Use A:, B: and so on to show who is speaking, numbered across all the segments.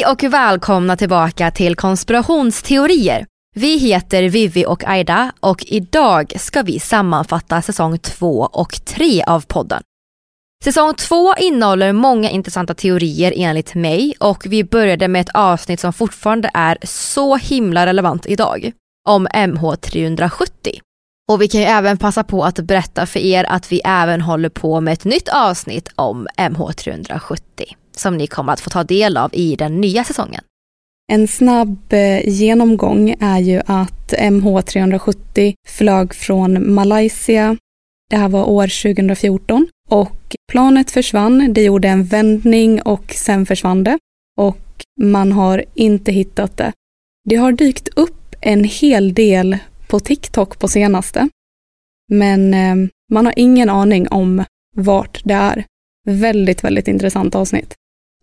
A: Hej och välkomna tillbaka till konspirationsteorier. Vi heter Vivi och Aida och idag ska vi sammanfatta säsong 2 och 3 av podden. Säsong 2 innehåller många intressanta teorier enligt mig och vi började med ett avsnitt som fortfarande är så himla relevant idag. Om MH370. Och vi kan ju även passa på att berätta för er att vi även håller på med ett nytt avsnitt om MH370 som ni kommer att få ta del av i den nya säsongen.
B: En snabb eh, genomgång är ju att MH370 flög från Malaysia. Det här var år 2014 och planet försvann. Det gjorde en vändning och sen försvann det och man har inte hittat det. Det har dykt upp en hel del på TikTok på senaste, men eh, man har ingen aning om vart det är. Väldigt, väldigt intressant avsnitt.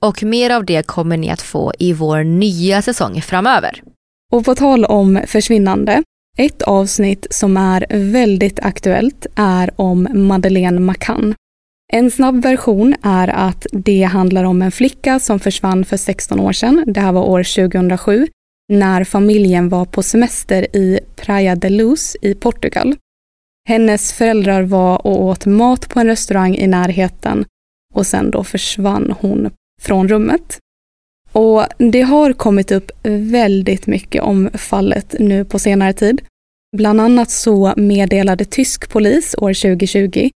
A: Och mer av det kommer ni att få i vår nya säsong framöver.
B: Och på tal om försvinnande, ett avsnitt som är väldigt aktuellt är om Madeleine McCann. En snabb version är att det handlar om en flicka som försvann för 16 år sedan. Det här var år 2007 när familjen var på semester i Praia de Luz i Portugal. Hennes föräldrar var och åt mat på en restaurang i närheten och sen då försvann hon från rummet. Och det har kommit upp väldigt mycket om fallet nu på senare tid. Bland annat så meddelade tysk polis år 2020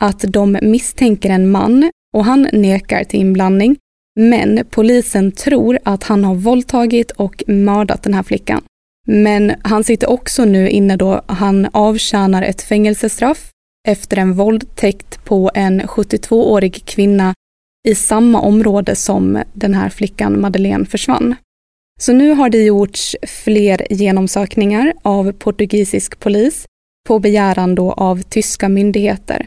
B: att de misstänker en man och han nekar till inblandning. Men polisen tror att han har våldtagit och mördat den här flickan. Men han sitter också nu inne då han avtjänar ett fängelsestraff efter en våldtäkt på en 72-årig kvinna i samma område som den här flickan Madeleine försvann. Så nu har det gjorts fler genomsökningar av portugisisk polis på begäran då av tyska myndigheter.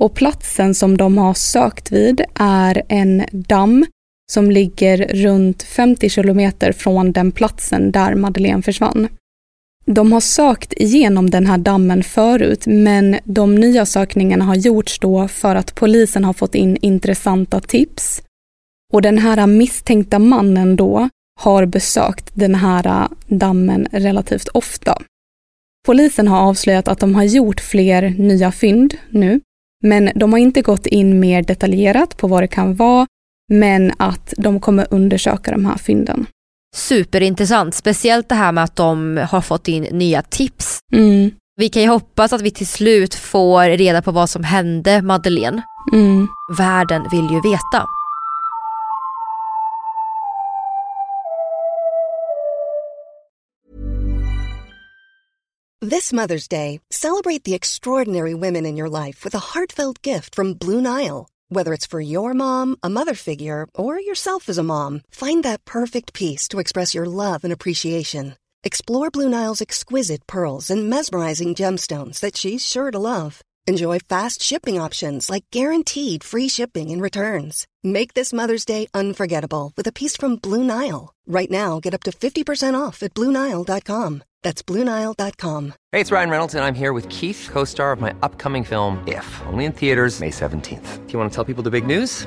B: Och platsen som de har sökt vid är en damm som ligger runt 50 kilometer från den platsen där Madeleine försvann. De har sökt igenom den här dammen förut men de nya sökningarna har gjorts då för att polisen har fått in intressanta tips. Och den här misstänkta mannen då har besökt den här dammen relativt ofta. Polisen har avslöjat att de har gjort fler nya fynd nu, men de har inte gått in mer detaljerat på vad det kan vara, men att de kommer undersöka de här fynden
A: superintressant. Speciellt det här med att de har fått in nya tips.
B: Mm.
A: Vi kan ju hoppas att vi till slut får reda på vad som hände Madeleine.
B: Mm.
A: Världen vill ju veta.
C: This Mother's Day, celebrate the extraordinary women in your life with a heartfelt gift from Blue Nile. Whether it's for your mom, a mother figure, or yourself as a mom, find that perfect piece to express your love and appreciation. Explore Blue Nile's exquisite pearls and mesmerizing gemstones that she's sure to love. Enjoy fast shipping options like guaranteed free shipping and returns. Make this Mother's Day unforgettable with a piece from Blue Nile. Right now, get up to 50% off at BlueNile.com. That's BlueNile.com.
D: Hey, it's Ryan Reynolds, and I'm here with Keith, co star of my upcoming film, If, only in theaters, May 17th. Do you want to tell people the big news?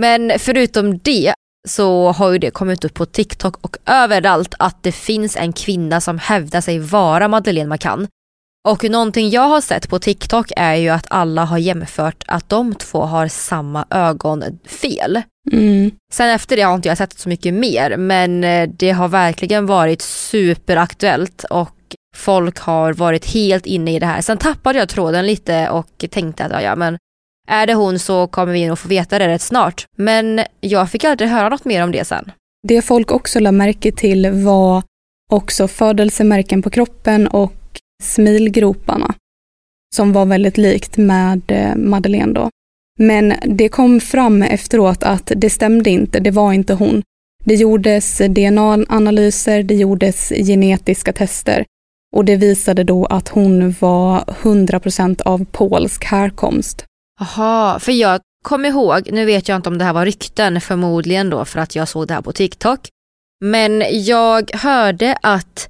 A: Men förutom det så har ju det kommit upp på TikTok och överallt att det finns en kvinna som hävdar sig vara Madeleine McCann. Och någonting jag har sett på TikTok är ju att alla har jämfört att de två har samma ögonfel.
B: Mm.
A: Sen efter det har inte jag sett så mycket mer men eh, det har verkligen varit superaktuellt och folk har varit helt inne i det här. Sen tappade jag tråden lite och tänkte att ja, ja men är det hon så kommer vi nog få veta det rätt snart. Men jag fick aldrig höra något mer om det sen.
B: Det folk också lade märke till var också födelsemärken på kroppen och smilgroparna som var väldigt likt med eh, Madeleine då. Men det kom fram efteråt att det stämde inte, det var inte hon. Det gjordes DNA-analyser, det gjordes genetiska tester och det visade då att hon var 100% av polsk härkomst.
A: Jaha, för jag kom ihåg, nu vet jag inte om det här var rykten förmodligen då för att jag såg det här på TikTok. Men jag hörde att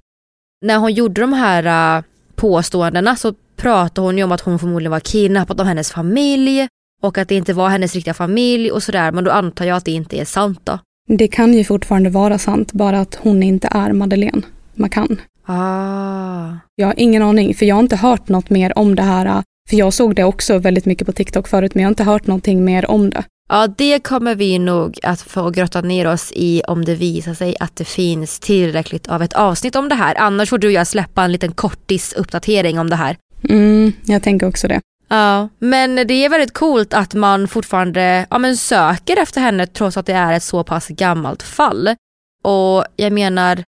A: när hon gjorde de här äh, påståendena så pratade hon ju om att hon förmodligen var kidnappad av hennes familj och att det inte var hennes riktiga familj och sådär men då antar jag att det inte är sant då.
B: Det kan ju fortfarande vara sant, bara att hon inte är Madeleine McCann.
A: Ah.
B: Jag har ingen aning, för jag har inte hört något mer om det här. För jag såg det också väldigt mycket på TikTok förut, men jag har inte hört någonting mer om det.
A: Ja, det kommer vi nog att få grotta ner oss i om det visar sig att det finns tillräckligt av ett avsnitt om det här. Annars får du och jag släppa en liten kortis uppdatering om det här.
B: Mm, jag tänker också det.
A: Ja, men det är väldigt coolt att man fortfarande ja, men söker efter henne trots att det är ett så pass gammalt fall. Och jag menar,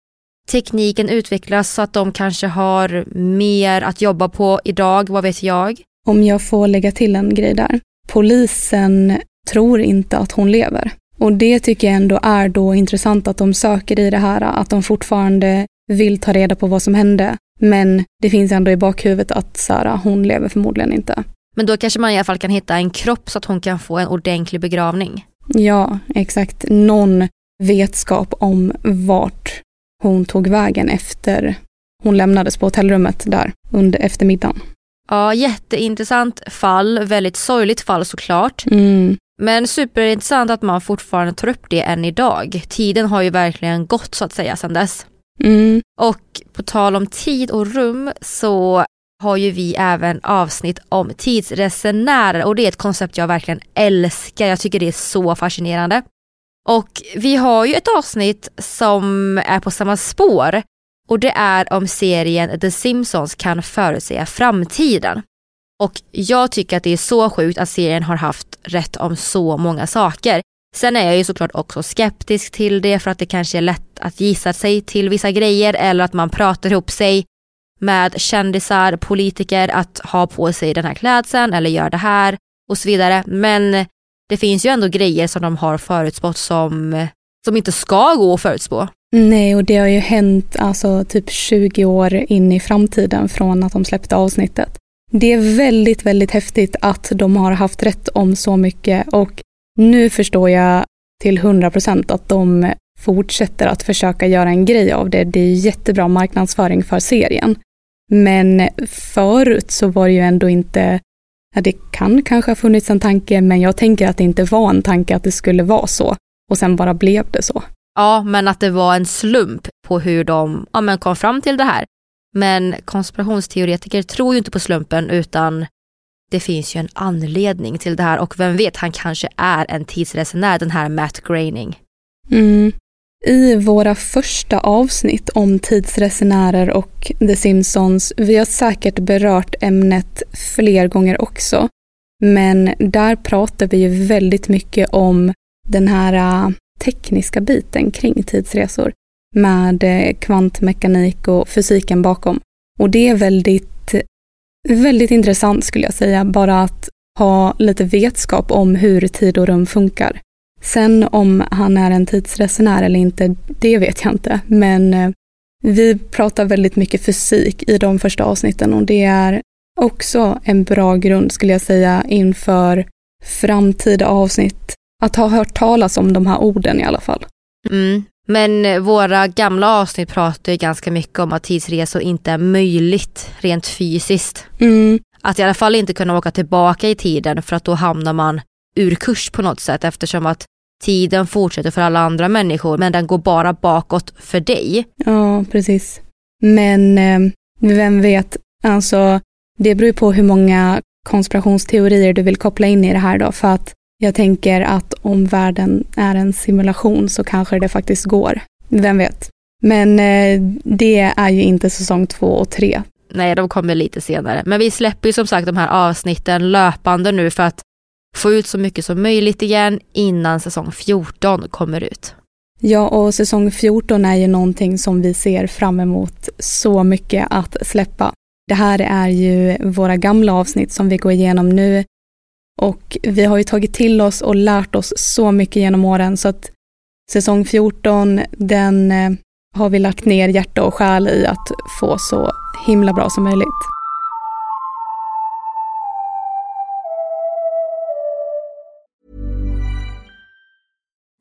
A: tekniken utvecklas så att de kanske har mer att jobba på idag, vad vet jag?
B: Om jag får lägga till en grej där. Polisen tror inte att hon lever. Och det tycker jag ändå är då intressant att de söker i det här, att de fortfarande vill ta reda på vad som hände. Men det finns ändå i bakhuvudet att Sara, hon lever förmodligen inte.
A: Men då kanske man i alla fall kan hitta en kropp så att hon kan få en ordentlig begravning.
B: Ja, exakt. Någon vetskap om vart hon tog vägen efter hon lämnades på hotellrummet där under eftermiddagen.
A: Ja, jätteintressant fall, väldigt sorgligt fall såklart.
B: Mm.
A: Men superintressant att man fortfarande tar upp det än idag. Tiden har ju verkligen gått så att säga sedan dess.
B: Mm.
A: Och på tal om tid och rum så har ju vi även avsnitt om tidsresenärer och det är ett koncept jag verkligen älskar. Jag tycker det är så fascinerande. Och vi har ju ett avsnitt som är på samma spår och det är om serien The Simpsons kan förutsäga framtiden. Och jag tycker att det är så sjukt att serien har haft rätt om så många saker. Sen är jag ju såklart också skeptisk till det för att det kanske är lätt att gissa sig till vissa grejer eller att man pratar ihop sig med kändisar, politiker att ha på sig den här klädseln eller göra det här och så vidare. Men det finns ju ändå grejer som de har förutspått som, som inte ska gå att förutspå.
B: Nej, och det har ju hänt alltså typ 20 år in i framtiden från att de släppte avsnittet. det är väldigt, väldigt häftigt att de har haft rätt om så mycket och nu förstår jag till 100 procent att de fortsätter att försöka göra en grej av det. Det är jättebra marknadsföring för serien. Men förut så var det ju ändå inte, ja, det kan kanske ha funnits en tanke, men jag tänker att det inte var en tanke att det skulle vara så. Och sen bara blev det så.
A: Ja, men att det var en slump på hur de ja, men kom fram till det här. Men konspirationsteoretiker tror ju inte på slumpen utan det finns ju en anledning till det här och vem vet, han kanske är en tidsresenär den här Matt Groening.
B: Mm. I våra första avsnitt om tidsresenärer och The Simpsons, vi har säkert berört ämnet fler gånger också, men där pratar vi ju väldigt mycket om den här äh, tekniska biten kring tidsresor med äh, kvantmekanik och fysiken bakom. Och det är väldigt, väldigt intressant skulle jag säga, bara att ha lite vetskap om hur tid och rum funkar. Sen om han är en tidsresenär eller inte, det vet jag inte. Men äh, vi pratar väldigt mycket fysik i de första avsnitten och det är också en bra grund skulle jag säga inför framtida avsnitt att ha hört talas om de här orden i alla fall.
A: Mm. Men våra gamla avsnitt pratar ju ganska mycket om att tidsresor inte är möjligt rent fysiskt.
B: Mm.
A: Att i alla fall inte kunna åka tillbaka i tiden för att då hamnar man ur kurs på något sätt eftersom att tiden fortsätter för alla andra människor men den går bara bakåt för dig.
B: Ja, precis. Men eh, vem vet, alltså det beror ju på hur många konspirationsteorier du vill koppla in i det här då för att jag tänker att om världen är en simulation så kanske det faktiskt går. Vem vet? Men eh, det är ju inte säsong två och tre.
A: Nej, de kommer lite senare. Men vi släpper ju som sagt de här avsnitten löpande nu för att få ut så mycket som möjligt igen innan säsong 14 kommer ut.
B: Ja, och säsong 14 är ju någonting som vi ser fram emot så mycket att släppa. Det här är ju våra gamla avsnitt som vi går igenom nu och vi har ju tagit till oss och lärt oss så mycket genom åren så att säsong 14, den eh, har vi lagt ner hjärta och själ i att få så himla bra som möjligt.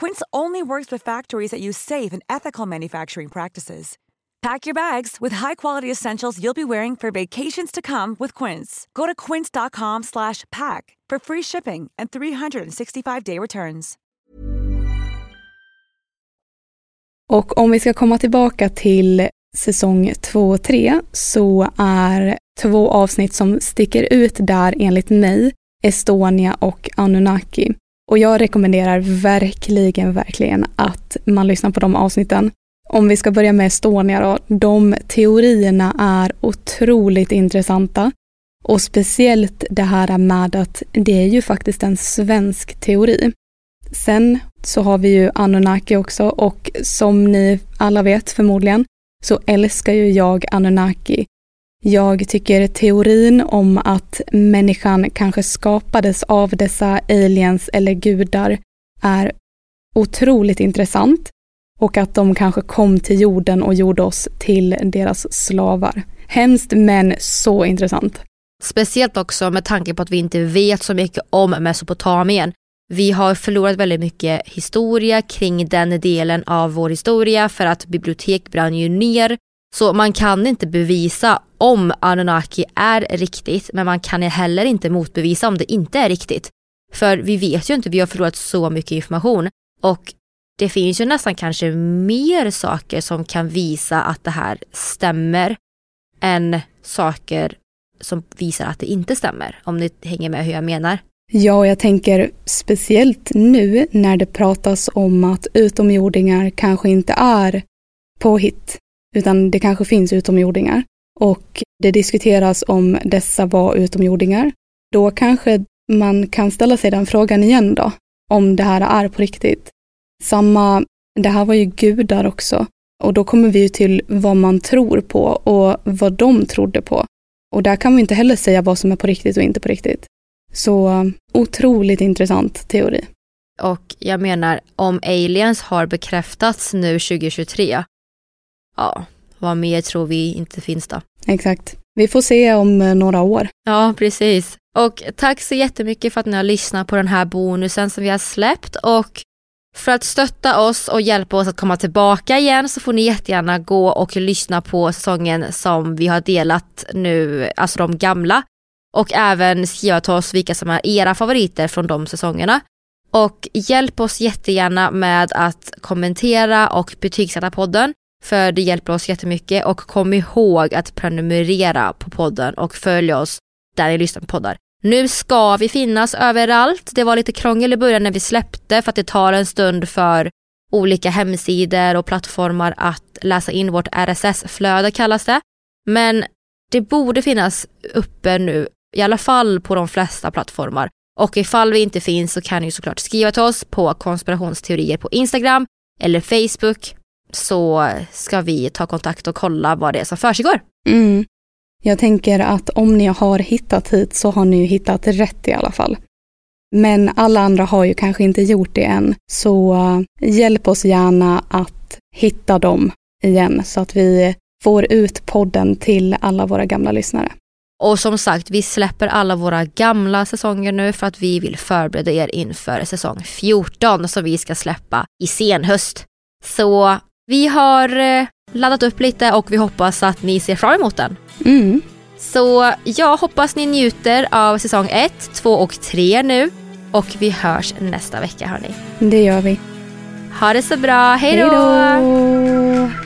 E: Quince only works with factories that use safe and ethical manufacturing practices. Pack your bags with high-quality essentials you'll be wearing for vacations to come with Quince. Go to quince.com/pack for free shipping and 365-day returns.
B: Och om vi ska komma tillbaka till säsong 2 och 3 så är två avsnitt som sticker ut där enligt mig Estonia och Anunnaki. Och jag rekommenderar verkligen, verkligen att man lyssnar på de avsnitten. Om vi ska börja med Estonia då, de teorierna är otroligt intressanta. Och speciellt det här med att det är ju faktiskt en svensk teori. Sen så har vi ju Anunnaki också och som ni alla vet förmodligen så älskar ju jag Anunnaki. Jag tycker teorin om att människan kanske skapades av dessa aliens eller gudar är otroligt intressant och att de kanske kom till jorden och gjorde oss till deras slavar. Hemskt men så intressant.
A: Speciellt också med tanke på att vi inte vet så mycket om Mesopotamien. Vi har förlorat väldigt mycket historia kring den delen av vår historia för att bibliotek brann ju ner. Så man kan inte bevisa om Anunnaki är riktigt men man kan heller inte motbevisa om det inte är riktigt. För vi vet ju inte, vi har förlorat så mycket information och det finns ju nästan kanske mer saker som kan visa att det här stämmer än saker som visar att det inte stämmer. Om ni hänger med hur jag menar.
B: Ja, och jag tänker speciellt nu när det pratas om att utomjordingar kanske inte är påhitt, utan det kanske finns utomjordingar. Och det diskuteras om dessa var utomjordingar. Då kanske man kan ställa sig den frågan igen då, om det här är på riktigt. Samma, det här var ju gudar också. Och då kommer vi ju till vad man tror på och vad de trodde på. Och där kan vi inte heller säga vad som är på riktigt och inte på riktigt. Så otroligt intressant teori.
A: Och jag menar, om aliens har bekräftats nu 2023, ja, vad mer tror vi inte finns då?
B: Exakt. Vi får se om eh, några år.
A: Ja, precis. Och tack så jättemycket för att ni har lyssnat på den här bonusen som vi har släppt och för att stötta oss och hjälpa oss att komma tillbaka igen så får ni jättegärna gå och lyssna på säsongen som vi har delat nu, alltså de gamla. Och även skriva till oss vilka som är era favoriter från de säsongerna. Och hjälp oss jättegärna med att kommentera och betygsätta podden. För det hjälper oss jättemycket och kom ihåg att prenumerera på podden och följ oss där ni lyssnar på poddar. Nu ska vi finnas överallt. Det var lite krångel i början när vi släppte för att det tar en stund för olika hemsidor och plattformar att läsa in vårt RSS-flöde kallas det. Men det borde finnas uppe nu, i alla fall på de flesta plattformar. Och ifall vi inte finns så kan ni såklart skriva till oss på konspirationsteorier på Instagram eller Facebook så ska vi ta kontakt och kolla vad det är som försiggår.
B: Mm. Jag tänker att om ni har hittat hit så har ni ju hittat rätt i alla fall. Men alla andra har ju kanske inte gjort det än, så uh, hjälp oss gärna att hitta dem igen så att vi får ut podden till alla våra gamla lyssnare.
A: Och som sagt, vi släpper alla våra gamla säsonger nu för att vi vill förbereda er inför säsong 14 som vi ska släppa i senhöst. Så vi har eh, laddat upp lite och vi hoppas att ni ser fram emot den.
B: Mm.
A: Så jag hoppas ni njuter av säsong 1, 2 och 3 nu. Och vi hörs nästa vecka hörni.
B: Det gör vi.
A: Ha det så bra, hej
B: då!